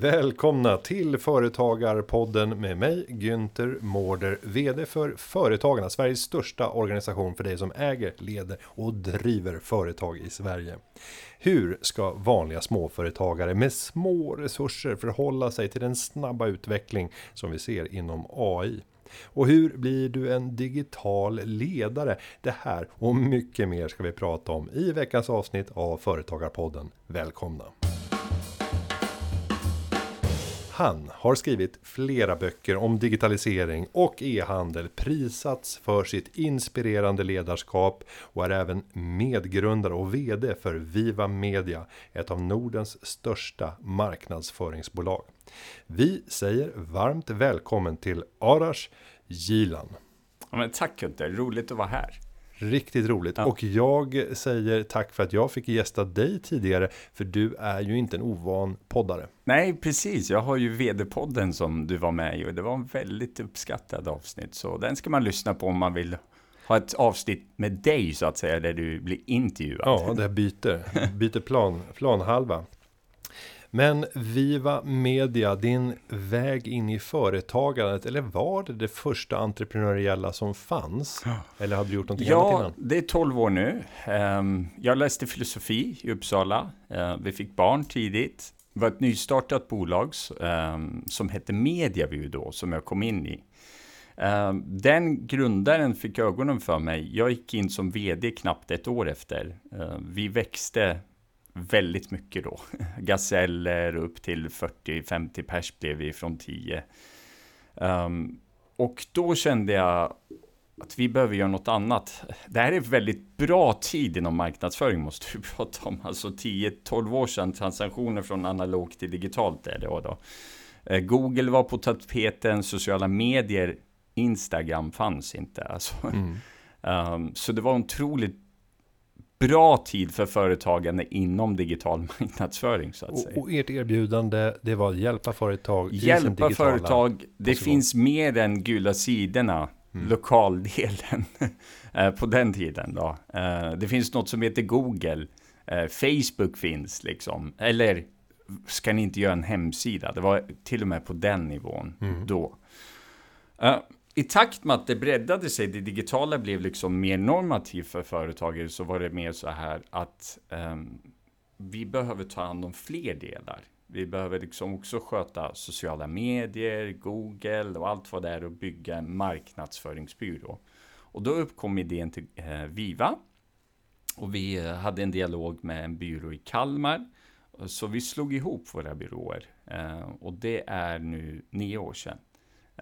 Välkomna till Företagarpodden med mig Günther Mårder, VD för Företagarna, Sveriges största organisation för dig som äger, leder och driver företag i Sverige. Hur ska vanliga småföretagare med små resurser förhålla sig till den snabba utveckling som vi ser inom AI? Och hur blir du en digital ledare? Det här och mycket mer ska vi prata om i veckans avsnitt av Företagarpodden. Välkomna! Han har skrivit flera böcker om digitalisering och e-handel, prisats för sitt inspirerande ledarskap och är även medgrundare och VD för Viva Media, ett av Nordens största marknadsföringsbolag. Vi säger varmt välkommen till Arash Gilan. Ja, men tack Kunte, roligt att vara här. Riktigt roligt. Ja. Och jag säger tack för att jag fick gästa dig tidigare. För du är ju inte en ovan poddare. Nej, precis. Jag har ju VD-podden som du var med i. Och det var en väldigt uppskattad avsnitt. Så den ska man lyssna på om man vill ha ett avsnitt med dig så att säga. Där du blir intervjuad. Ja, det byter. Byter plan, planhalva. Men Viva Media, din väg in i företagandet, eller var det det första entreprenöriella som fanns? Eller hade du gjort någonting ja, annat innan? Ja, det är 12 år nu. Ehm, jag läste filosofi i Uppsala. Ehm, vi fick barn tidigt. Det var ett nystartat bolag ehm, som hette Mediaview då, som jag kom in i. Den grundaren fick ögonen för mig. Jag gick in som VD knappt ett år efter. Vi växte väldigt mycket då. Gazeller upp till 40-50 pers blev vi från 10. Um, ehm, och då kände jag att vi behöver göra något annat. Det här är väldigt bra tid inom marknadsföring måste vi prata om. Alltså 10-12 år sedan transaktioner från analogt till digitalt är det då. Eh, Google var på tapeten, sociala medier, Instagram fanns inte. Alltså. Mm. Um, så det var en otroligt bra tid för företagande inom digital marknadsföring. Så att säga. Och, och ert erbjudande, det var att hjälpa företag Hjälpa företag, det position. finns mer än gula sidorna, mm. lokaldelen, eh, på den tiden. Då. Eh, det finns något som heter Google, eh, Facebook finns liksom, eller ska ni inte göra en hemsida? Det var till och med på den nivån mm. då i takt med att det breddade sig, det digitala blev liksom mer normativt för företagare, så var det mer så här att um, vi behöver ta hand om fler delar. Vi behöver liksom också sköta sociala medier, Google och allt vad det är och bygga en marknadsföringsbyrå. Och då uppkom idén till eh, Viva. Och vi eh, hade en dialog med en byrå i Kalmar. Så vi slog ihop våra byråer. Eh, och det är nu nio år sedan.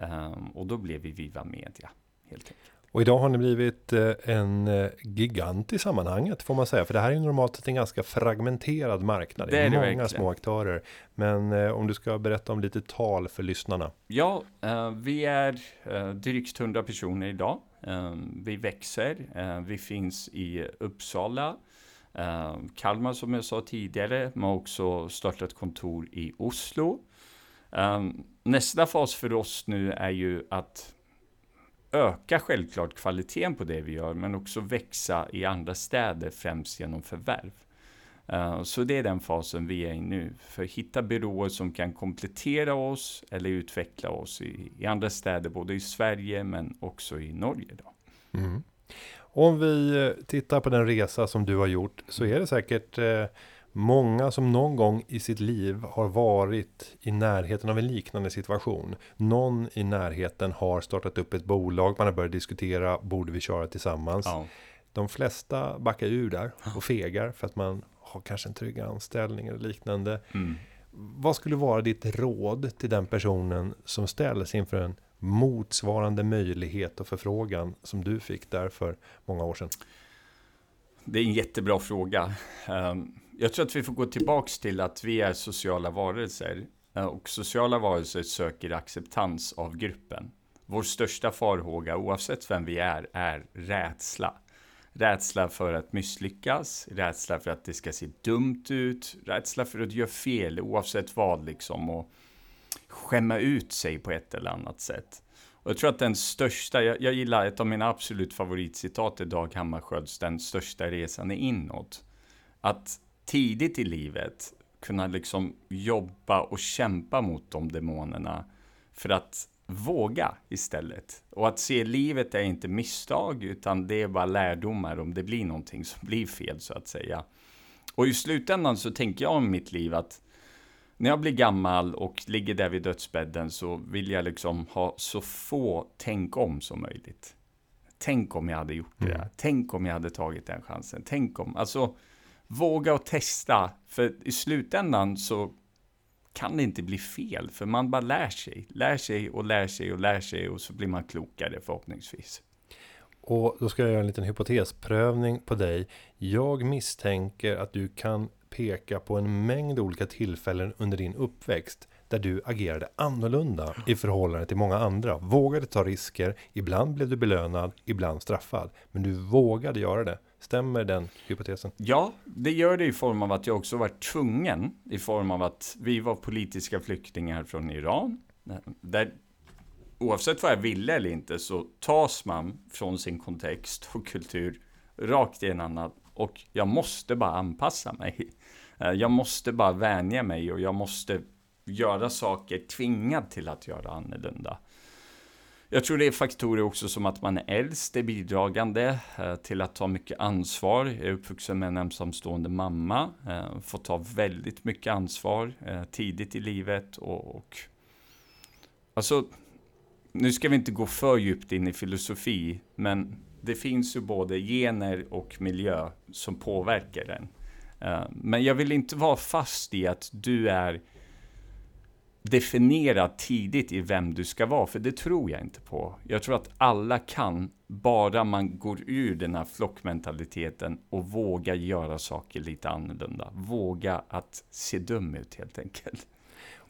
Um, och då blev vi Viva Media, helt enkelt. Och idag har ni blivit eh, en eh, gigant i sammanhanget får man säga. För det här är normalt sett en ganska fragmenterad marknad. Det är, det många verkligen. små aktörer. Men eh, om du ska berätta om lite tal för lyssnarna. Ja, vi är drygt 100 personer idag. vi växer. vi finns i Uppsala. Kalmar som jag sa tidigare. Men också startat kontor i Oslo. Um, nästa fas för oss nu är ju att öka självklart kvaliteten på det vi gör, men också växa i andra städer, främst genom förvärv. Uh, så det är den fasen vi är i nu, för att hitta byråer som kan komplettera oss eller utveckla oss i, i andra städer, både i Sverige men också i Norge. Då. Mm. Om vi tittar på den resa som du har gjort så är det säkert eh, Många som någon gång i sitt liv har varit i närheten av en liknande situation. Någon i närheten har startat upp ett bolag, man har börjat diskutera, borde vi köra tillsammans? Ja. De flesta backar ur där och fegar för att man har kanske en trygg anställning eller liknande. Mm. Vad skulle vara ditt råd till den personen som ställs inför en motsvarande möjlighet och förfrågan som du fick där för många år sedan? Det är en jättebra fråga. Jag tror att vi får gå tillbaks till att vi är sociala varelser. Eh, och sociala varelser söker acceptans av gruppen. Vår största farhåga, oavsett vem vi är, är rädsla. Rädsla för att misslyckas, rädsla för att det ska se dumt ut, rädsla för att göra fel oavsett vad liksom och skämma ut sig på ett eller annat sätt. Och jag tror att den största, jag, jag gillar ett av mina absolut favoritcitat är Dag Hammarskjölds Den största resan är inåt. Att tidigt i livet kunna liksom jobba och kämpa mot de demonerna för att våga istället. Och att se livet är inte misstag, utan det är bara lärdomar om det blir någonting som blir fel, så att säga. Och i slutändan så tänker jag om mitt liv att när jag blir gammal och ligger där vid dödsbädden så vill jag liksom ha så få tänk om som möjligt. Tänk om jag hade gjort det. Mm. Tänk om jag hade tagit den chansen. Tänk om, alltså våga och testa. För i slutändan så kan det inte bli fel, för man bara lär sig. Lär sig och lär sig och lär sig och så blir man klokare förhoppningsvis. Och då ska jag göra en liten hypotesprövning på dig. Jag misstänker att du kan peka på en mängd olika tillfällen under din uppväxt där du agerade annorlunda i förhållande till många andra. Vågade ta risker, ibland blev du belönad, ibland straffad. Men du vågade göra det. Stämmer den hypotesen? Ja, det gör det i form av att jag också var tvungen, i form av att vi var politiska flyktingar från Iran. Där, oavsett vad jag ville eller inte, så tas man från sin kontext och kultur rakt i en annan. Och jag måste bara anpassa mig. Jag måste bara vänja mig och jag måste göra saker tvingad till att göra annorlunda. Jag tror det är faktorer också som att man är äldst är bidragande eh, till att ta mycket ansvar. Jag är uppvuxen med en ensamstående mamma, eh, Fått får ta väldigt mycket ansvar eh, tidigt i livet och, och alltså nu ska vi inte gå för djupt in i filosofi, men det finns ju både gener och miljö som påverkar den. Men jag vill inte vara fast i att du är definiera tidigt i vem du ska vara, för det tror jag inte på. Jag tror att alla kan, bara man går ur den här flockmentaliteten och vågar göra saker lite annorlunda. Våga att se dum ut helt enkelt.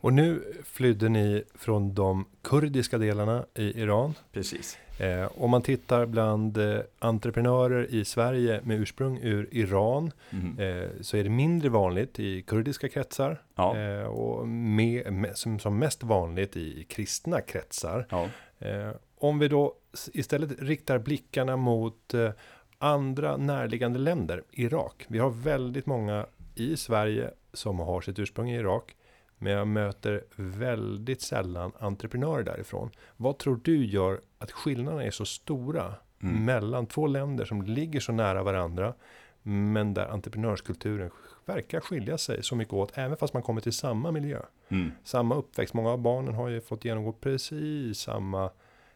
Och nu flydde ni från de kurdiska delarna i Iran. Precis. Eh, om man tittar bland eh, entreprenörer i Sverige med ursprung ur Iran mm. eh, så är det mindre vanligt i kurdiska kretsar ja. Eh, och med, med, som, som mest vanligt i kristna kretsar. Ja. Eh, om vi då istället riktar blickarna mot eh, andra närliggande länder, Irak. Vi har väldigt många i Sverige som har sitt ursprung i Irak. Men jag möter väldigt sällan entreprenörer därifrån. Vad tror du gör att skillnaderna är så stora mm. mellan två länder som ligger så nära varandra, men där entreprenörskulturen verkar skilja sig så mycket åt, även fast man kommer till samma miljö. Mm. Samma uppväxt. Många av barnen har ju fått genomgå precis samma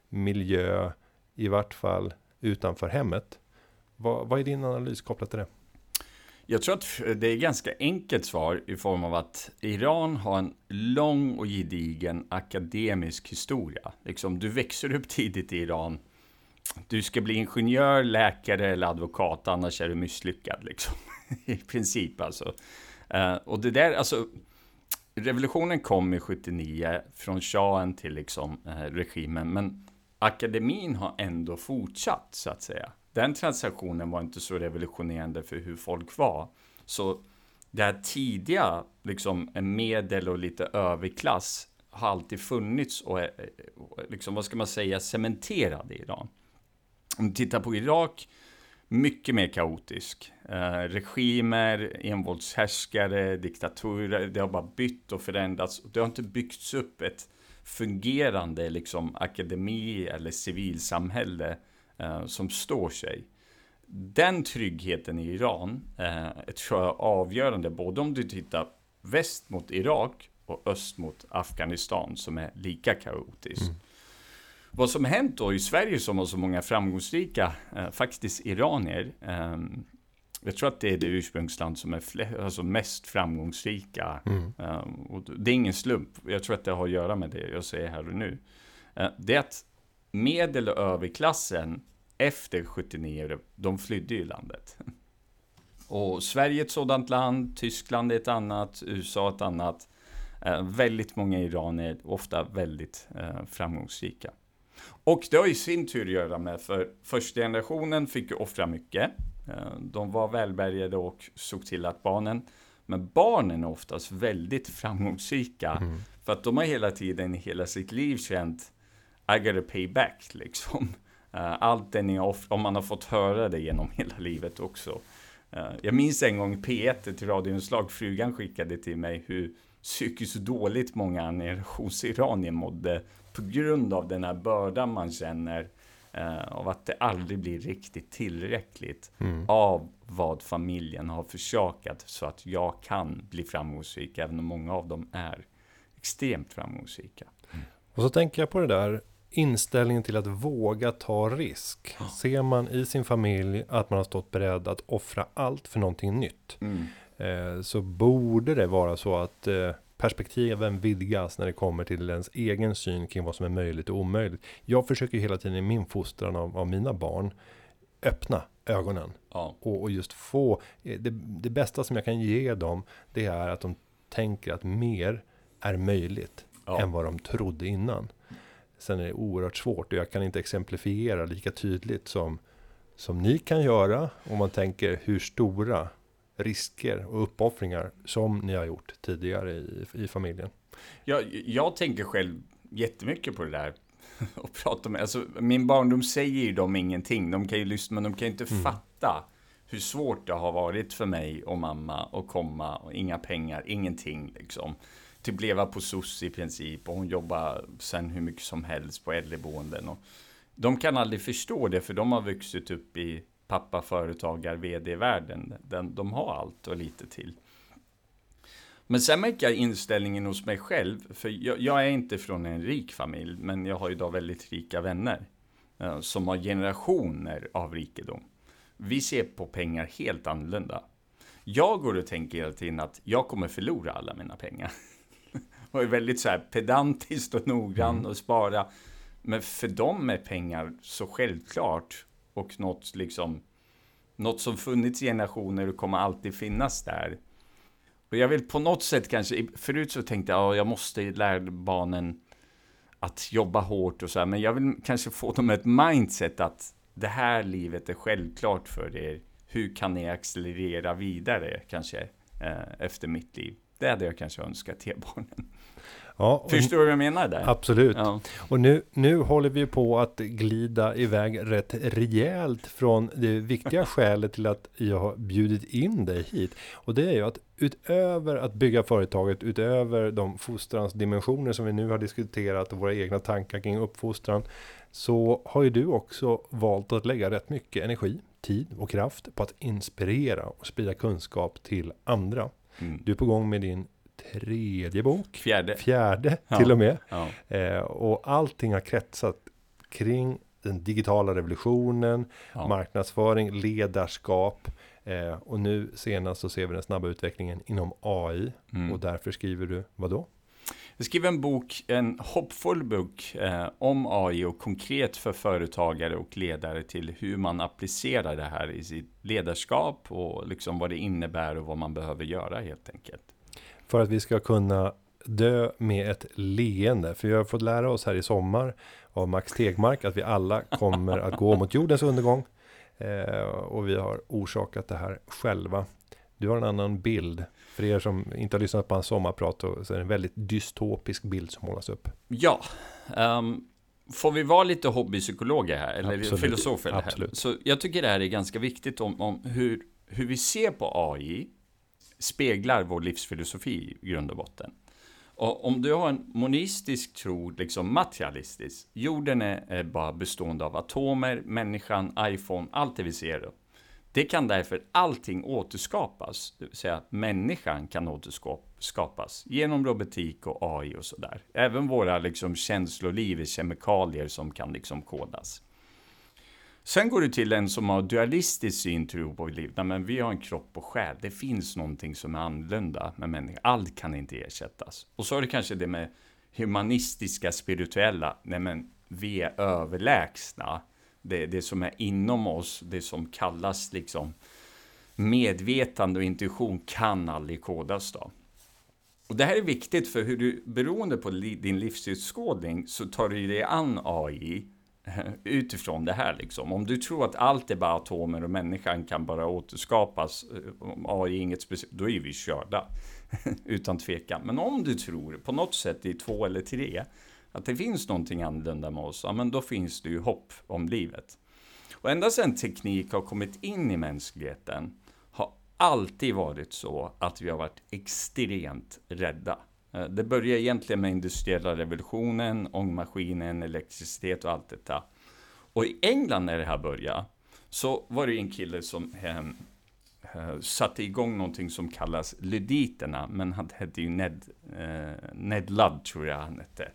miljö, i vart fall utanför hemmet. Vad, vad är din analys kopplat till det? Jag tror att det är ganska enkelt svar i form av att Iran har en lång och gedigen akademisk historia. Liksom, du växer upp tidigt i Iran. Du ska bli ingenjör, läkare eller advokat, annars är du misslyckad. Liksom. I princip alltså. Eh, och det där, alltså. Revolutionen kom i 79 från shahen till liksom, eh, regimen, men akademin har ändå fortsatt så att säga den transaktionen var inte så revolutionerande för hur folk var. Så det här tidiga, liksom en medel och lite överklass har alltid funnits och är, eh, liksom, vad ska man säga, cementerad i Iran. Om du tittar på Irak, mycket mer kaotisk. Eh, regimer, envåldshärskare, diktaturer, det har bara bytt och förändrats. Det har inte byggts upp ett fungerande liksom, akademi eller civilsamhälle eh, som står sig. Den tryggheten i Iran eh, tror jag är avgörande, både om du tittar väst mot Irak och öst mot Afghanistan som är lika kaotiskt. Mm. Vad som hänt då i Sverige som har så många framgångsrika, eh, faktiskt iranier, eh, jag tror att det är det ursprungsland som är fler, alltså mest framgångsrika. Mm. Um, och det är ingen slump. Jag tror att det har att göra med det jag säger här och nu. Uh, det är att medel och överklassen efter 79, de flydde ju landet. Och Sverige är ett sådant land, Tyskland är ett annat, USA ett annat. Eh, väldigt många iranier, ofta väldigt eh, framgångsrika. Och det har i sin tur att göra med, för första generationen fick ju offra mycket. Eh, de var välbärgade och såg till att barnen, men barnen är oftast väldigt framgångsrika. Mm. För att de har hela tiden, hela sitt liv känt I gotta pay back, liksom. Eh, allt det ni har, om man har fått höra det genom hela livet också. Eh, jag minns en gång P1, ett radioinslag frugan skickade till mig hur psykiskt dåligt många generationsiranier mådde på grund av den här bördan man känner eh, av att det aldrig blir riktigt tillräckligt Mm. av vad familjen har försakat så att jag kan bli framgångsrik, även om många av dem är extremt framgångsrika. Och så tänker jag på det där inställningen till att våga ta risk. Ser man i sin familj att man har stått beredd att offra allt för någonting nytt. Mm. Eh, så borde det vara så att eh, perspektiven vidgas när det kommer till ens egen syn kring vad som är möjligt och omöjligt. Jag försöker hela tiden i min fostran av, av mina barn öppna ögonen Ja. och, och just få eh, det, det bästa som jag kan ge dem. Det är att de tänker att mer är möjligt Ja. än vad de trodde innan. Sen är det oerhört svårt och jag kan inte exemplifiera lika tydligt som, som ni kan göra om man tänker hur stora risker och uppoffringar som ni har gjort tidigare i, i familjen. Jag, jag tänker själv jättemycket på det där. Och prata med, alltså, min barndom säger ju dem ingenting. De kan ju lyssna, men de kan ju inte fatta hur svårt det har varit för mig och mamma att komma och inga pengar, ingenting liksom. Typ leva på SOS i princip och hon jobbar sen hur mycket som helst på äldreboenden. Och de kan aldrig förstå det för de har vuxit upp i pappa företagar vd-världen. De, har allt och lite till. Men sen märker jag inställningen hos mig själv, för jag, jag är inte från en rik familj, men jag har idag väldigt rika vänner eh, som har generationer av rikedom. Vi ser på pengar helt annorlunda. Jag går och tänker hela tiden att jag kommer förlora alla mina pengar. och är väldigt så här pedantiskt och noggrann och spara. Men för dem är pengar så självklart och något liksom något som funnits i generationer och kommer alltid finnas där. Och jag vill på något sätt kanske, förut så tänkte jag att jag måste lära barnen att jobba hårt och så här, men jag vill kanske få dem ett mindset att det här livet är självklart för er. Hur kan ni accelerera vidare kanske eh, efter mitt liv? Det hade jag kanske önskat ge barnen. Ja, Förstår du vad jag menar där? absolut. Ja. Och nu, nu håller vi på att glida iväg rätt rejält från det viktiga skälet till att jag har bjudit in dig hit. Och det är ju att utöver att bygga företaget, utöver de fostransdimensioner som vi nu har diskuterat och våra egna tankar kring uppfostran, så har ju du också valt att lägga rätt mycket energi, tid och kraft på att inspirera och sprida kunskap till andra. Mm. Du är på gång med din tredje bok, Fjärde. fjärde Ja. till och med. Ja. Eh, och allting har kretsat kring den digitala revolutionen, Ja. marknadsföring, ledarskap. Eh, och nu senast så ser vi den snabba utvecklingen inom AI. Mm. Och därför skriver du vad då? Jag skriver en bok, en hoppfull bok eh, om AI och konkret för företagare och ledare till hur man applicerar det här i sitt ledarskap och liksom vad det innebär och vad man behöver göra helt enkelt. För att vi ska kunna dö med ett leende. För vi har fått lära oss här i sommar av Max Tegmark att vi alla kommer att gå mot jordens undergång. Eh, och vi har orsakat det här själva. Du har en annan bild. För er som inte har lyssnat på hans sommarprat så är det en väldigt dystopisk bild som målas upp. Ja, ehm, får vi vara lite hobbypsykologer här, eller Absolut. filosofer? Här? Absolut. Så jag tycker det här är ganska viktigt om, om hur, hur vi ser på AI speglar vår livsfilosofi i grund och botten. Och om du har en monistisk tro, liksom materialistisk, jorden är, bara bestående av atomer, människan, iPhone, allt det vi ser. Det kan därför allting återskapas, det vill säga att människan kan återskapas genom robotik och AI och sådär. Även våra liksom känsloliv är kemikalier som kan liksom kodas. Sen går du till en som har dualistisk syn tro på liv. Nej, men vi har en kropp och själ. Det finns någonting som är annorlunda med människan. Allt kan inte ersättas. Och så är det kanske det med humanistiska, spirituella. Nej, men vi är överlägsna. Det, det som är inom oss, det som kallas liksom medvetande och intuition kan aldrig kodas då. Och det här är viktigt för hur du, beroende på li, din livsutskådning, så tar du dig an AI utifrån det här liksom. Om du tror att allt är bara atomer och människan kan bara återskapas, eh, om AI är inget speciellt, då är vi körda. Utan tvekan. Men om du tror på något sätt i två eller tre, att det finns någonting annorlunda med oss, ja men då finns det ju hopp om livet. Och ända sedan teknik har kommit in i mänskligheten har alltid varit så att vi har varit extremt rädda. Eh, det började egentligen med industriella revolutionen, ångmaskinen, elektricitet och allt detta. Och i England när det här började, så var det en kille som ehm, eh, satte igång någonting som kallas luditerna, men han hette ju Ned, eh, Ned Ludd, tror jag han hette.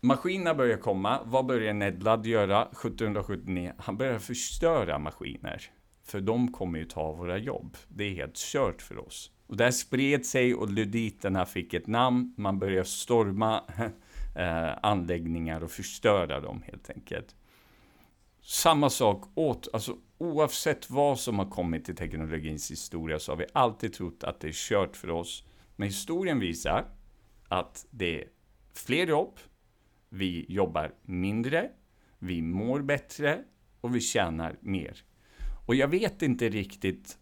Maskinerna började komma. Vad började Ned Ludd göra 1779? Han började förstöra maskiner. För de kommer ju ta våra jobb. Det är helt kört för oss. Och det här spred sig och luditerna fick ett namn. Man började storma eh, anläggningar och förstöra dem helt enkelt. Samma sak åt, alltså oavsett vad som har kommit i teknologins historia så har vi alltid trott att det är kört för oss. Men historien visar att det är fler jobb, vi jobbar mindre, vi mår bättre och vi tjänar mer. Och jag vet inte riktigt,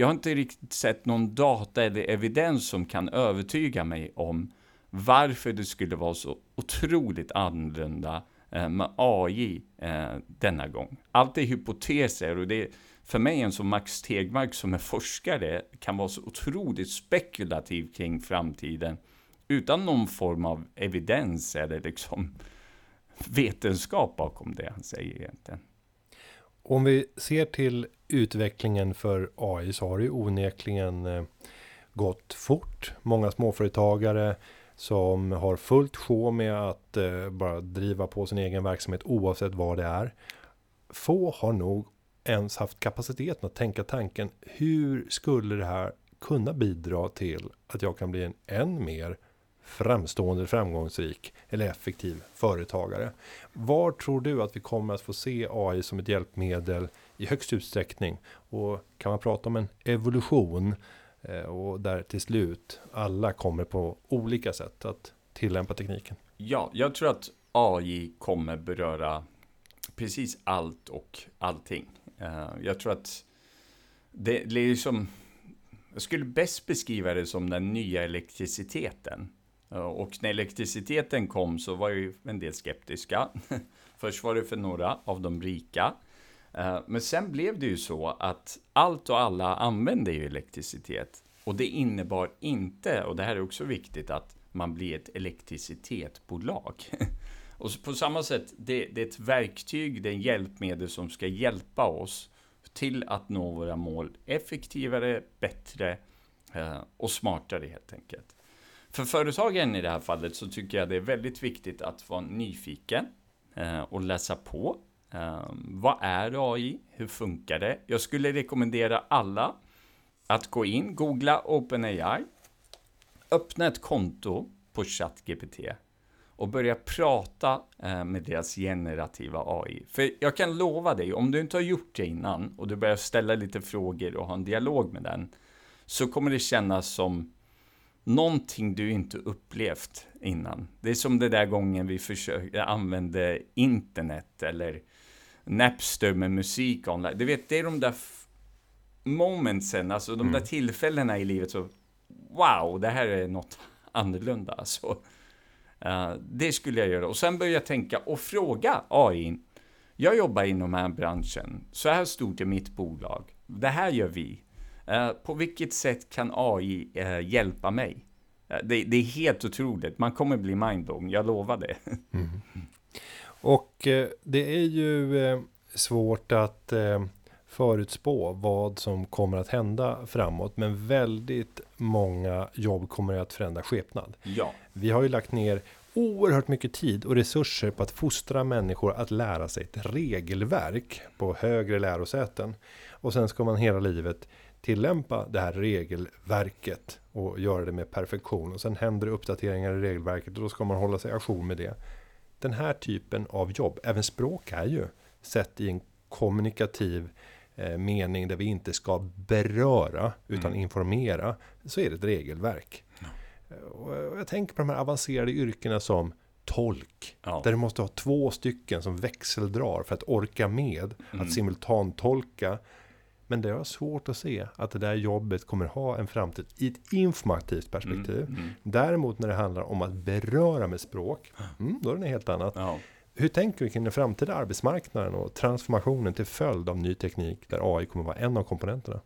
jag har inte riktigt sett någon data eller evidens som kan övertyga mig om varför det skulle vara så otroligt annorlunda eh, med AI eh, denna gång. Allt är hypoteser och det är för mig en som Max Tegmark som är forskare kan vara så otroligt spekulativ kring framtiden utan någon form av evidens eller liksom vetenskap bakom det han säger egentligen. Om vi ser till utvecklingen för AI så har det ju onekligen eh, gått fort. Många småföretagare som har fullt sjå med att eh, bara driva på sin egen verksamhet oavsett vad det är. Få har nog ens haft kapaciteten att tänka tanken hur skulle det här kunna bidra till att jag kan bli en än mer framstående, framgångsrik eller effektiv företagare. Var tror du att vi kommer att få se AI som ett hjälpmedel i högst utsträckning? Och kan man prata om en evolution eh, och där till slut alla kommer på olika sätt att tillämpa tekniken? Ja, jag tror att AI kommer beröra precis allt och allting. Eh, jag tror att det, det är som jag skulle bäst beskriva det som den nya elektriciteten. Eh, och när elektriciteten kom så var ju en del skeptiska. Först var det för några av de rika. Eh, men sen blev det ju så att allt och alla använde ju elektricitet. Och det innebar inte, och det här är också viktigt, att man blir ett elektricitetsbolag. Och på samma sätt, det, det, är ett verktyg, det är en hjälpmedel som ska hjälpa oss till att nå våra mål effektivare, bättre eh, och smartare helt enkelt. För företagen i det här fallet så tycker jag det är väldigt viktigt att vara nyfiken eh, och läsa på. Eh, vad är AI? Hur funkar det? Jag skulle rekommendera alla att gå in, googla OpenAI, öppna ett konto på ChatGPT och börja prata eh, med deras generativa AI. För jag kan lova dig, om du inte har gjort det innan och du börjar ställa lite frågor och ha en dialog med den, så kommer det kännas som någonting du inte upplevt innan. Det är som det där gången vi försökte använda internet eller Napster med musik online. Du vet, det är de där momentsen, alltså de mm. där tillfällena i livet så wow, det här är något annorlunda. Alltså. Uh, det skulle jag göra. Och sen börja tänka och fråga AI. Jag jobbar inom den här branschen. Så här stort är mitt bolag. Det här gör vi. Uh, på vilket sätt kan AI eh, hjälpa mig? Det, det, är helt otroligt. Man kommer bli mindblown, jag lovar det. Mm. Och det är ju svårt att förutspå vad som kommer att hända framåt. Men väldigt många jobb kommer att förändra skepnad. Ja. Vi har ju lagt ner oerhört mycket tid och resurser på att fostra människor att lära sig ett regelverk på högre lärosäten. Och sen ska man hela livet tillämpa det här regelverket och göra det med perfektion. Och sen händer det uppdateringar i regelverket och då ska man hålla sig ajour med det. Den här typen av jobb, även språk är ju sett i en kommunikativ eh, mening där vi inte ska beröra utan mm. informera, så är det ett regelverk. Och jag tänker på de här avancerade yrkena som tolk. Ja. Där du måste ha två stycken som växeldrar för att orka med mm. att simultantolka. Men det är svårt att se att det där jobbet kommer ha en framtid i ett informativt perspektiv. Mm. Mm. Däremot när det handlar om att beröra med språk, mm, då är det helt annat. Ja. Hur tänker vi kring den framtida arbetsmarknaden och transformationen till följd av ny teknik där AI kommer vara en av komponenterna?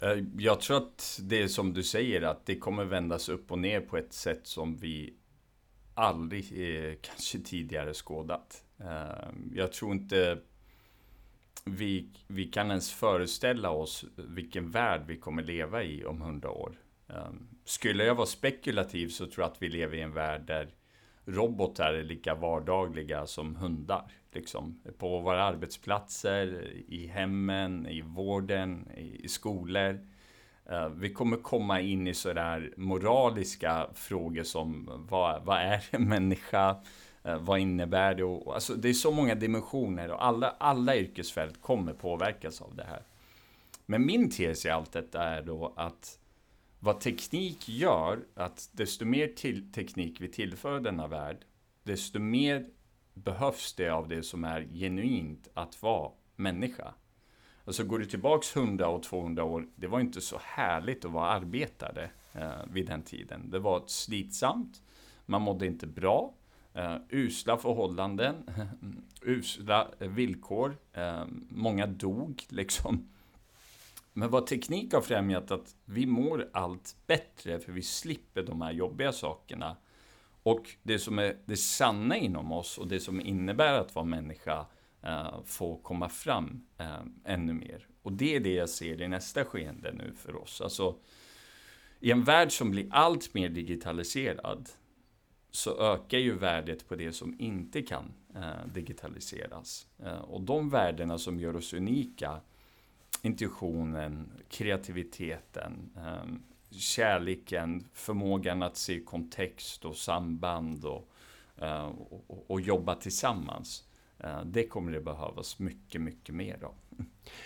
Eh, jag tror att det är som du säger, att det kommer vändas upp och ner på ett sätt som vi aldrig eh, kanske tidigare skådat. Eh, jag tror inte vi, vi kan ens föreställa oss vilken värld vi kommer leva i om hundra år. Ehm, skulle jag vara spekulativ så tror jag att vi lever i en värld där robotar är lika vardagliga som hundar. Liksom. På våra arbetsplatser, i hemmen, i vården, i skolor. Ehm, vi kommer komma in i sådär moraliska frågor som vad, vad är en människa? Eh, vad innebär det? Och, alltså, det är så många dimensioner och alla, alla yrkesfält kommer påverkas av det här. Men min tes i allt detta är då att vad teknik gör, att desto mer till teknik vi tillför denna värld, desto mer behövs det av det som är genuint att vara människa. Alltså går du tillbaks 100 och 200 år, det var inte så härligt att vara arbetare eh, vid den tiden. Det var slitsamt, man mådde inte bra, Uh, usla förhållanden, usla eh, villkor, Uh, många dog liksom. Men vad teknik har främjat att vi mår allt bättre för vi slipper de här jobbiga sakerna. Och det som är det sanna inom oss och det som innebär att vara människa uh, får komma fram uh, ännu mer. Och det är det jag ser i nästa skeende nu för oss. Alltså, i en värld som blir allt mer digitaliserad så ökar ju värdet på det som inte kan eh, digitaliseras. Eh, och de värdena som gör oss unika intuitionen, kreativiteten, ehm, kärleken, förmågan att se kontext och samband och, eh, och, och, jobba tillsammans. Det kommer det behövas mycket, mycket mer av.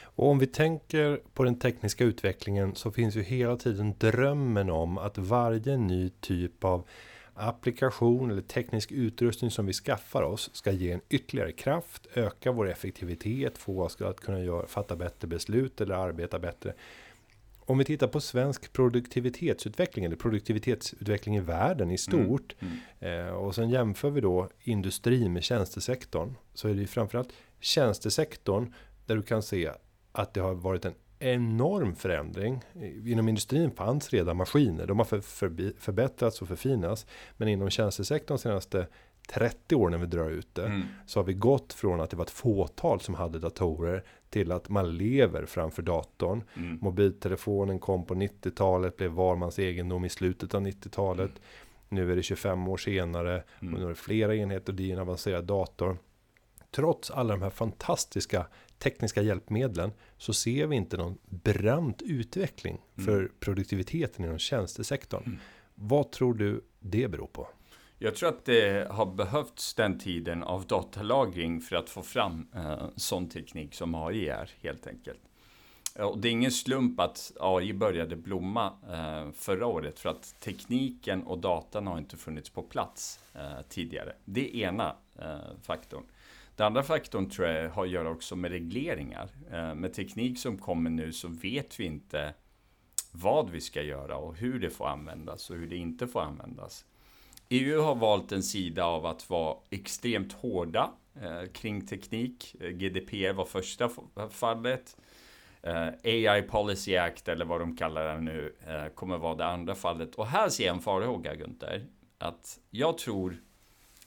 Och om vi tänker på den tekniska utvecklingen så finns ju hela tiden drömmen om att varje ny typ av applikation eller teknisk utrustning som vi skaffar oss ska ge en ytterligare kraft, öka vår effektivitet, få oss att kunna göra, fatta bättre beslut eller arbeta bättre. Om vi tittar på svensk produktivitetsutveckling eller produktivitetsutveckling i världen i stort mm. Mm. Eh, och sen jämför vi då industri med tjänstesektorn så är det framförallt tjänstesektorn där du kan se att det har varit en enorm förändring. Inom industrin fanns redan maskiner. De har för, för, förbättrats och förfinats. Men inom tjänstesektorn senaste 30 år när vi drar ut det. Mm. Så har vi gått från att det var ett fåtal som hade datorer. Till att man lever framför datorn. Mm. Mobiltelefonen kom på 90-talet. Blev var mans egendom i slutet av 90-talet. Mm. Nu är det 25 år senare. Mm. Och nu är det flera enheter. Det är en avancerad dator trots alla de här fantastiska tekniska hjälpmedlen så ser vi inte någon brant utveckling mm. för produktiviteten inom tjänstesektorn. Mm. Vad tror du det beror på? Jag tror att det har behövts den tiden av datalagring för att få fram eh, sån teknik som AI är helt enkelt. Och det är ingen slump att AI började blomma eh, förra året för att tekniken och datan har inte funnits på plats eh, tidigare. Det är ena eh, faktorn. Den andra faktorn tror jag har att göra också med regleringar. Eh, med teknik som kommer nu så vet vi inte vad vi ska göra och hur det får användas och hur det inte får användas. EU har valt en sida av att vara extremt hårda eh, kring teknik. Eh, GDPR var första fallet. AI Policy Act eller vad de kallar det nu kommer vara det andra fallet. Och här ser jag en farhåga Gunther. Att jag tror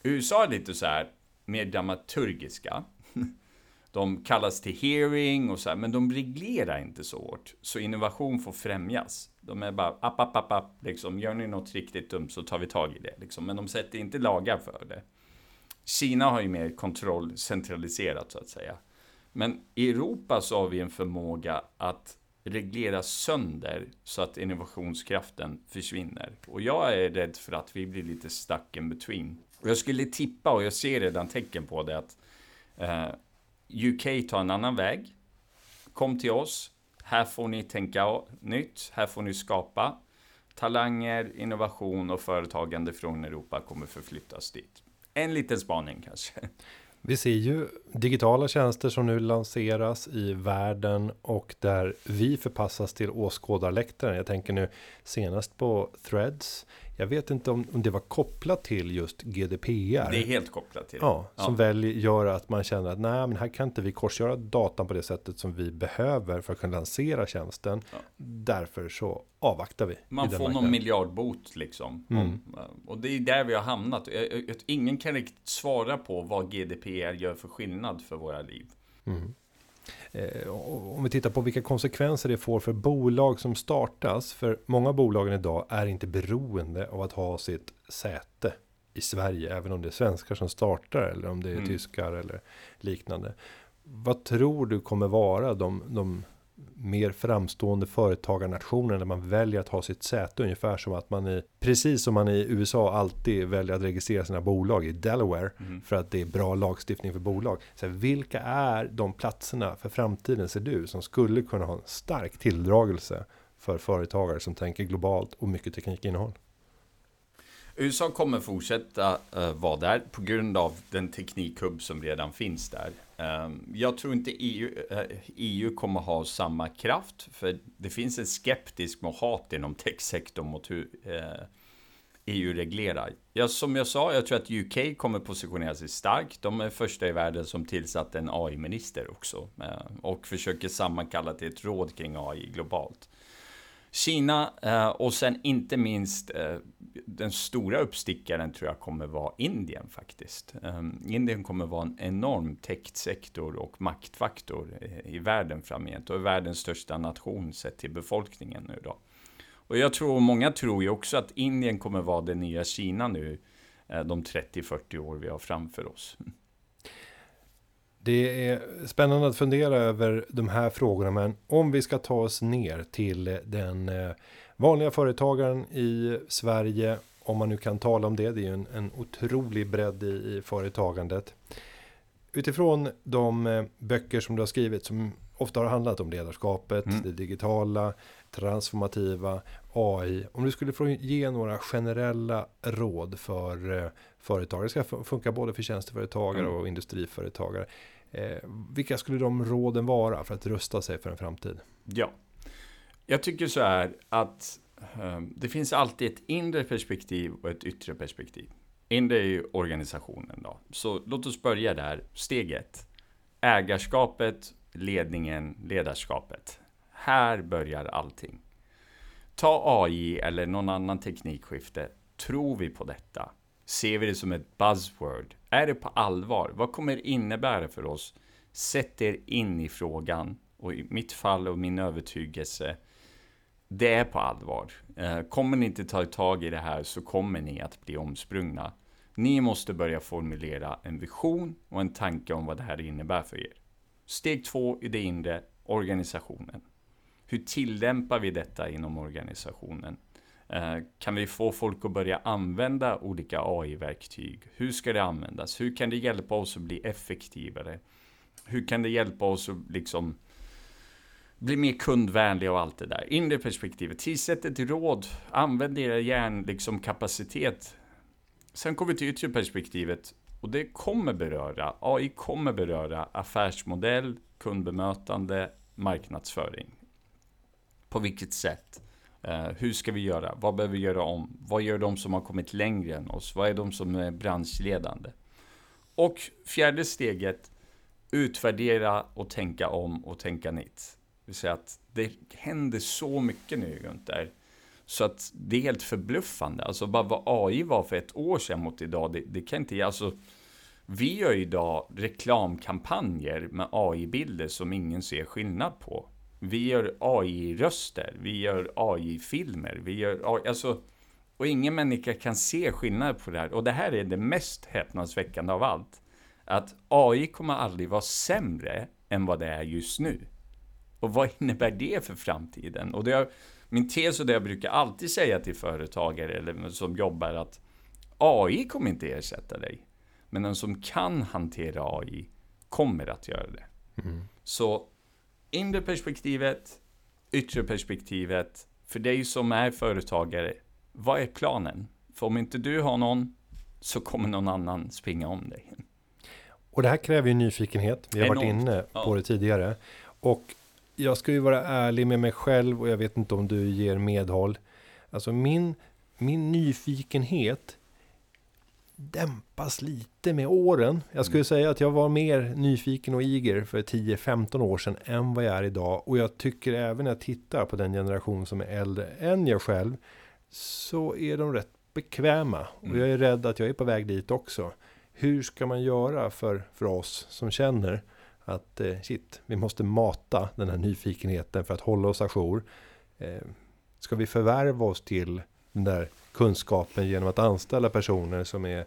USA är lite så här mer dramaturgiska. De kallas till hearing och så här, men de reglerar inte så hårt. Så innovation får främjas. De är bara app, app, app, app liksom. Gör ni något riktigt dumt så tar vi tag i det. Liksom. Men de sätter inte lagar för det. Kina har ju mer kontroll centraliserat så att säga. Men i Europa så har vi en förmåga att reglera sönder så att innovationskraften försvinner. Och jag är rädd för att vi blir lite stuck in between. Jag skulle tippa, och jag ser redan tecken på det, att eh, UK tar en annan väg. Kom till oss. Här får ni tänka nytt. Här får ni skapa. Talanger, innovation och företagande från Europa kommer förflyttas dit. En liten spaning kanske. Vi ser ju digitala tjänster som nu lanseras i världen och där vi förpassas till åskådarläktaren. Jag tänker nu senast på Threads jag vet inte om, om det var kopplat till just GDPR. Det är helt kopplat till. Ja, som ja. väljer, gör att man känner att nej, men här kan inte vi korsgöra datan på det sättet som vi behöver för att kunna lansera tjänsten. Ja. Därför så avvaktar vi. Man får någon miljardbot liksom. Mm. Och det är där vi har hamnat. Ingen kan riktigt svara på vad GDPR gör för skillnad för våra liv. Mm. Eh, om vi tittar på vilka konsekvenser det får för bolag som startas. För många bolagen idag är inte beroende av att ha sitt säte i Sverige. Även om det är svenskar som startar eller om det är mm. tyskar eller liknande. Vad tror du kommer vara de, de mer framstående företagarnationer när man väljer att ha sitt säte ungefär som att man i precis som man i USA alltid väljer att registrera sina bolag i Delaware mm. för att det är bra lagstiftning för bolag. Så vilka är de platserna för framtiden ser du som skulle kunna ha en stark tilldragelse för företagare som tänker globalt och mycket teknikinnehåll? USA kommer fortsätta uh, vara där på grund av den teknikhubb som redan finns där. Ehm, jag tror inte EU, EU eh, kommer ha samma kraft, för det finns en skeptisk och hat inom techsektorn mot hur eh, EU reglerar. Ja, som jag sa, jag tror att UK kommer positionera sig starkt. De är första i världen som tillsatt en AI-minister också eh, och försöker sammankalla till ett råd kring AI globalt. Kina eh, och sen inte minst eh, den stora uppstickaren tror jag kommer vara Indien faktiskt. Eh, Indien kommer vara en enorm techsektor och maktfaktor i världen framgent och är världens största nation sett till befolkningen nu då. Och jag tror, många tror ju också att Indien kommer vara det nya Kina nu de 30-40 år vi har framför oss. Det är spännande att fundera över de här frågorna, men om vi ska ta oss ner till den eh, vanliga företagaren i Sverige, om man nu kan tala om det, det är ju en, en otrolig bredd i, i företagandet. Utifrån de eh, böcker som du har skrivit, som ofta har handlat om ledarskapet, mm. det digitala, transformativa, AI. Om du skulle få ge några generella råd för eh, företagare, det ska funka både för tjänsteföretagare mm. och industriföretagare. Eh, vilka skulle de råden vara för att rusta sig för en framtid? Ja, jag tycker så här att eh, det finns alltid ett inre perspektiv och ett yttre perspektiv. Inre är ju organisationen då. Så låt oss börja där. Steg ett. Ägarskapet, ledningen, ledarskapet. Här börjar allting. Ta AI eller någon annan teknikskifte. Tror vi på detta? Ser vi det som ett buzzword? Är det på allvar? Vad kommer det innebära för oss? Sätt er in i frågan. Och i mitt fall och min övertygelse, det är på allvar. Eh, kommer ni inte ta tag i det här så kommer ni att bli omsprungna. Ni måste börja formulera en vision och en tanke om vad det här innebär för er. Steg två i det inre, organisationen. Hur tillämpar vi detta inom organisationen? Eh, kan vi få folk att börja använda olika AI-verktyg? Hur ska det användas? Hur kan det hjälpa oss att bli effektivare? Hur kan det hjälpa oss att liksom bli mer kundvänliga och allt det där. Inre perspektivet, tillsätt ett råd, använd er hjärn, liksom kapacitet. Sen kommer vi till yttre perspektivet och det kommer beröra, AI kommer beröra affärsmodell, kundbemötande, marknadsföring. På vilket sätt? Eh, hur ska vi göra? Vad behöver vi göra om? Vad gör de som har kommit längre än oss? Vad är de som är branschledande? Och fjärde steget, utvärdera och tänka om och tänka nytt. Det vill säga att det händer så mycket nu runt där. Så att det är helt förbluffande. Alltså bara vad AI var för ett år sedan mot idag, det, det kan inte... Alltså, vi gör idag reklamkampanjer med AI-bilder som ingen ser skillnad på. Vi gör AI-röster, vi gör AI-filmer, vi gör AI, alltså, och ingen människa kan se skillnad på det här. Och det här är det mest häpnadsväckande av allt. Att AI kommer aldrig vara sämre än vad det är just nu. Och vad innebär det för framtiden? Och det är, min tes och det jag brukar alltid säga till företagare eller som jobbar att AI kommer inte ersätta dig. Men den som kan hantera AI kommer att göra det. Mm. Så inre perspektivet, yttre perspektivet. För dig som är företagare, vad är planen? För om inte du har någon så kommer någon annan springa om dig. Och det här kräver ju nyfikenhet. Vi har Enormt. varit inne på det tidigare. Och jag ska ju vara ärlig med mig själv och jag vet inte om du ger medhåll. Alltså min min nyfikenhet dämpas lite med åren. Jag skulle säga att jag var mer nyfiken och eager för 10-15 år sedan än vad jag är idag. Och jag tycker även när jag tittar på den generation som är äldre än jag själv så är de rätt bekväma. Och Mm. jag är rädd att jag är på väg dit också. Hur ska man göra för, för oss som känner att eh, shit, vi måste mata den här nyfikenheten för att hålla oss ajour. Eh, ska vi förvärva oss till den där kunskapen genom att anställa personer som är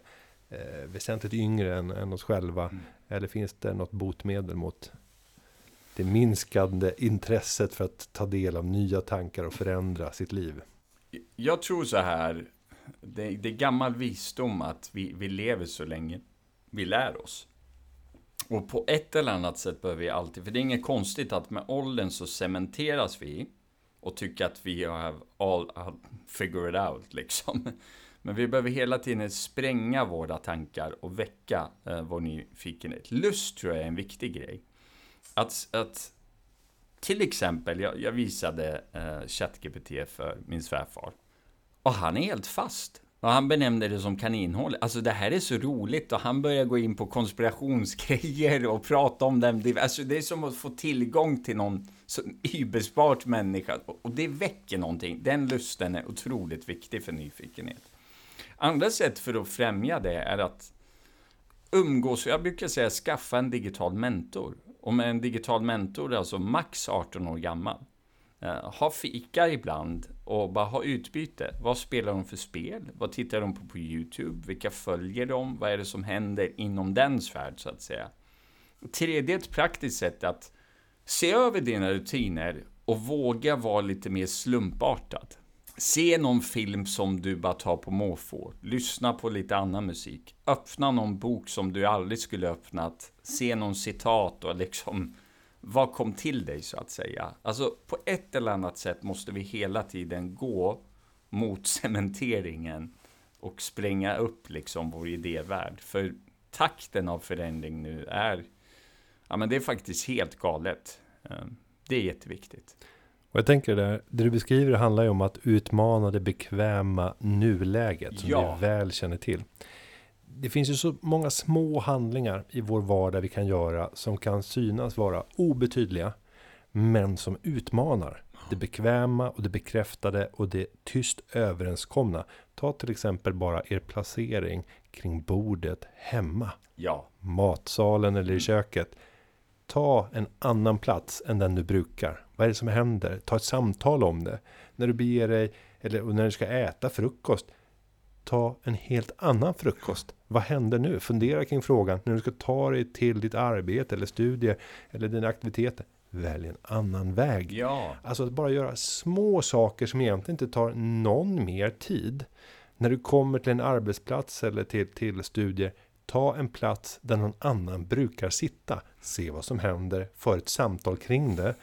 eh, väsentligt yngre än, än oss själva? Mm. Eller finns det något botmedel mot det minskande intresset för att ta del av nya tankar och förändra sitt liv? Jag tror så här, det, det är gammal visdom att vi, vi lever så länge vi lär oss. Och på ett eller annat sätt behöver vi alltid, för det är inget konstigt att med åldern så cementeras vi och tycka att vi har all, all figured out liksom. Men vi behöver hela tiden spränga våra tankar och väcka eh, vår nyfikenhet. Lust tror jag är en viktig grej. Att, att till exempel, jag, jag visade eh, ChatGPT för min svärfar. Och han är helt fast. Och han benämnde det som kaninhål. Alltså det här är så roligt och han börjar gå in på konspirationsgrejer och prata om dem. Alltså det är som att få tillgång till någon så människa. Och det väcker någonting. Den lusten är otroligt viktig för nyfikenhet. Andra sätt för att främja det är att umgås, jag brukar säga skaffa en digital mentor. Och med en digital mentor, alltså max 18 år gammal. Eh, ha fika ibland och bara ha utbyte. Vad spelar de för spel? Vad tittar de på på YouTube? Vilka följer de? Vad är det som händer inom den sfär, så att säga? Tredje, ett praktiskt sätt att se över dina rutiner och våga vara lite mer slumpartad. Se någon film som du bara tar på måfå. Lyssna på lite annan musik. Öppna någon bok som du aldrig skulle öppnat. Se någon citat och liksom vad kom till dig så att säga? Alltså på ett eller annat sätt måste vi hela tiden gå mot cementeringen och spränga upp liksom vår idévärld. För takten av förändring nu är, ja men det är faktiskt helt galet. Eh, Det är jätteviktigt. Och jag tänker det, det du beskriver handlar ju om att utmana det bekväma nuläget som Ja. vi väl känner till. Det finns ju så många små handlingar i vår vardag vi kan göra som kan synas vara obetydliga men som utmanar det bekväma och det bekräftade och det tyst överenskomna. Ta till exempel bara er placering kring bordet hemma Ja, matsalen eller i Mm. köket. Ta en annan plats än den du brukar. Vad är det som händer? Ta ett samtal om det. När du beger dig, eller när du ska äta frukost. Ta en helt annan frukost. Vad händer nu? Fundera kring frågan. När du ska ta dig till ditt arbete eller studier eller dina aktiviteter. Välj en annan väg. ja, Alltså att bara göra små saker som egentligen inte tar någon mer tid. När du kommer till en arbetsplats eller till, till studier. Ta en plats där någon annan brukar sitta. Se vad som händer. För ett samtal kring det.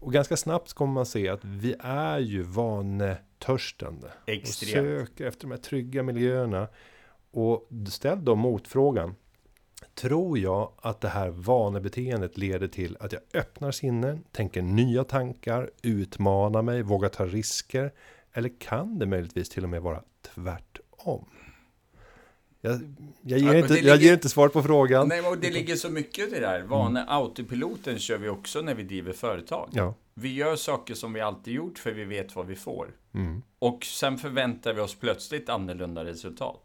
Och ganska snabbt kommer man se att vi är ju vanetörstande. Och extremt. söker efter de här trygga miljöerna. Och ställ då motfrågan. Tror jag att det här vanebeteendet leder till att jag öppnar sinnen, tänker nya tankar, utmanar mig, vågar ta risker? Eller kan det möjligtvis till och med vara tvärtom? Jag, jag, ger, Ja, inte, jag ligger- ger inte svar på frågan. Nej, men det ligger så mycket i det där. Vane, autopiloten kör vi också när vi driver företag. Ja. Vi gör saker som vi alltid gjort för vi vet vad vi får. Mm. Och sen förväntar vi oss plötsligt annorlunda resultat.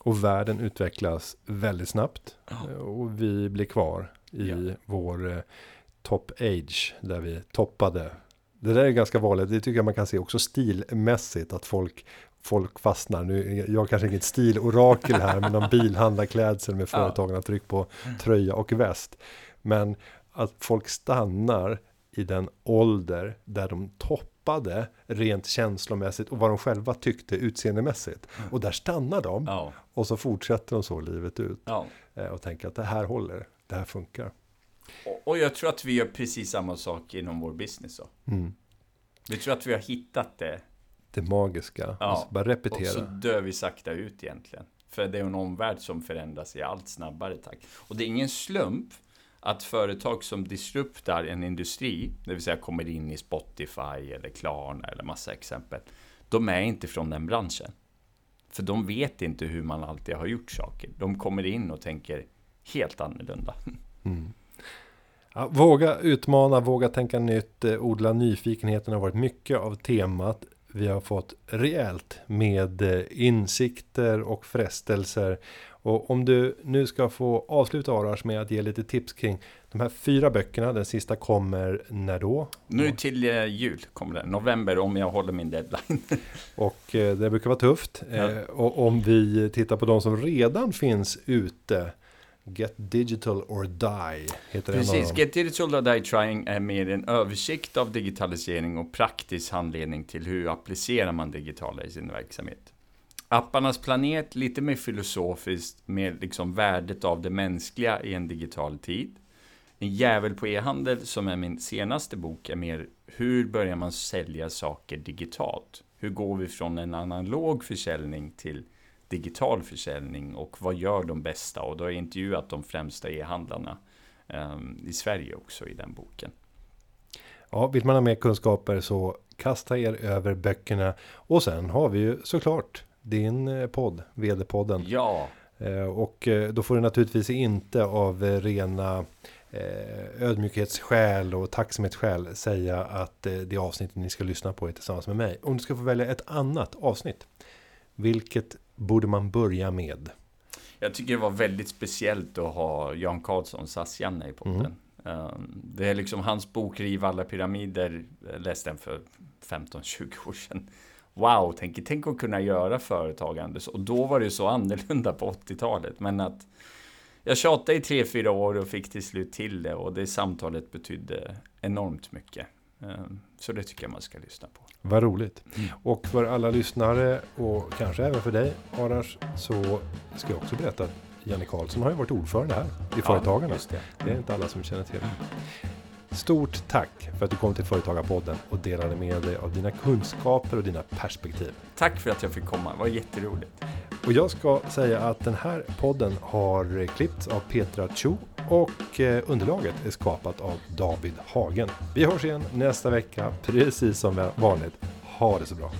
Och världen utvecklas väldigt snabbt. Ja. Och vi blir kvar i Ja. vår eh, top age. Där vi toppade. Det där är ganska vanligt. Det tycker jag man kan se också stilmässigt. Att folk, folk fastnar. Nu, jag kanske inget stilorakel här. men någon bilhandlarklädsel med Ja. företagarna på tröja och väst. Men att folk stannar i den ålder där de toppade rent känslomässigt och vad de själva tyckte utseendemässigt. Och där stannar de. Ja, Och så fortsätter de så livet ut. ja. eh, Och tänker att det här håller, det här funkar. Och, och jag tror att vi gör precis samma sak inom vår business. Då. Mm. Vi tror att vi har hittat det. Det magiska. Ja, Och så bara Och repetera. så dör vi sakta ut egentligen. För det är en omvärld som förändras i allt snabbare takt. Och det är ingen slump att företag som disruptar en industri, det vill säga kommer in i Spotify eller Klarna eller massa exempel. de är inte från den branschen. För de vet inte hur man alltid har gjort saker. De kommer in och tänker helt annorlunda. Mm. Ja, våga utmana, våga tänka nytt, eh, odla nyfikenheten har varit mycket av temat. Vi har fått rejält med eh, insikter och frestelser. Och om du nu ska få avsluta Arash med att ge lite tips kring de här fyra böckerna. Den sista kommer när då? Nu till eh, jul kommer den, november om jag håller min deadline. och eh, det brukar vara tufft. Ja. Och om vi tittar på de som redan finns ute Get Digital or Die heter Precis, Get Digital or Die Trying är mer en översikt av digitalisering och praktisk handledning till hur applicerar man digitala i sin verksamhet. Apparnas planet, lite mer filosofiskt, med liksom värdet av det mänskliga i en digital tid. En jävel på e-handel, som är min senaste bok, är mer hur börjar man sälja saker digitalt? Hur går vi från en analog försäljning till digital försäljning och vad gör de bästa? Och då har jag intervjuat de främsta e-handlarna um, i Sverige också i den boken. Ja, vill man ha mer kunskaper så kasta er över böckerna. Och sen har vi ju såklart din eh, podd, VD-podden. Ja. Eh, och eh, då får du naturligtvis inte av rena ödmjukhetsskäl och tacksamhetsskäl säga att det avsnittet ni ska lyssna på är tillsammans med mig. Om du ska få välja ett annat avsnitt. Vilket borde man börja med? Jag tycker det var väldigt speciellt att ha Jan Karlsson, SAS-Janne i podden. Mm. Det är liksom hans bok Riv alla pyramider, jag läste den för 15-20 år sedan. Wow, tänk, tänk att kunna göra företagande. Och då var det så annorlunda på 80-talet. Men att jag tjatade i 3-4 år och fick till slut till det. Och det samtalet betydde enormt mycket. Ehm, så det tycker jag man ska lyssna på. Vad roligt. Mm. Och för alla lyssnare och kanske även för dig Arash så ska jag också berätta att Janne Karlsson har ju varit ordförande här i Företagarna. Ja, det. det. är inte alla som känner till. Stort tack för att du kom till Företagarpodden och delade med dig av dina kunskaper och dina perspektiv. Tack för att jag fick komma, det var jätteroligt. Och jag ska säga att den här podden har klippts av Petra Cho och eh, underlaget är skapat av David Hagen. Vi hörs igen nästa vecka, precis som vanligt. Ha det så bra!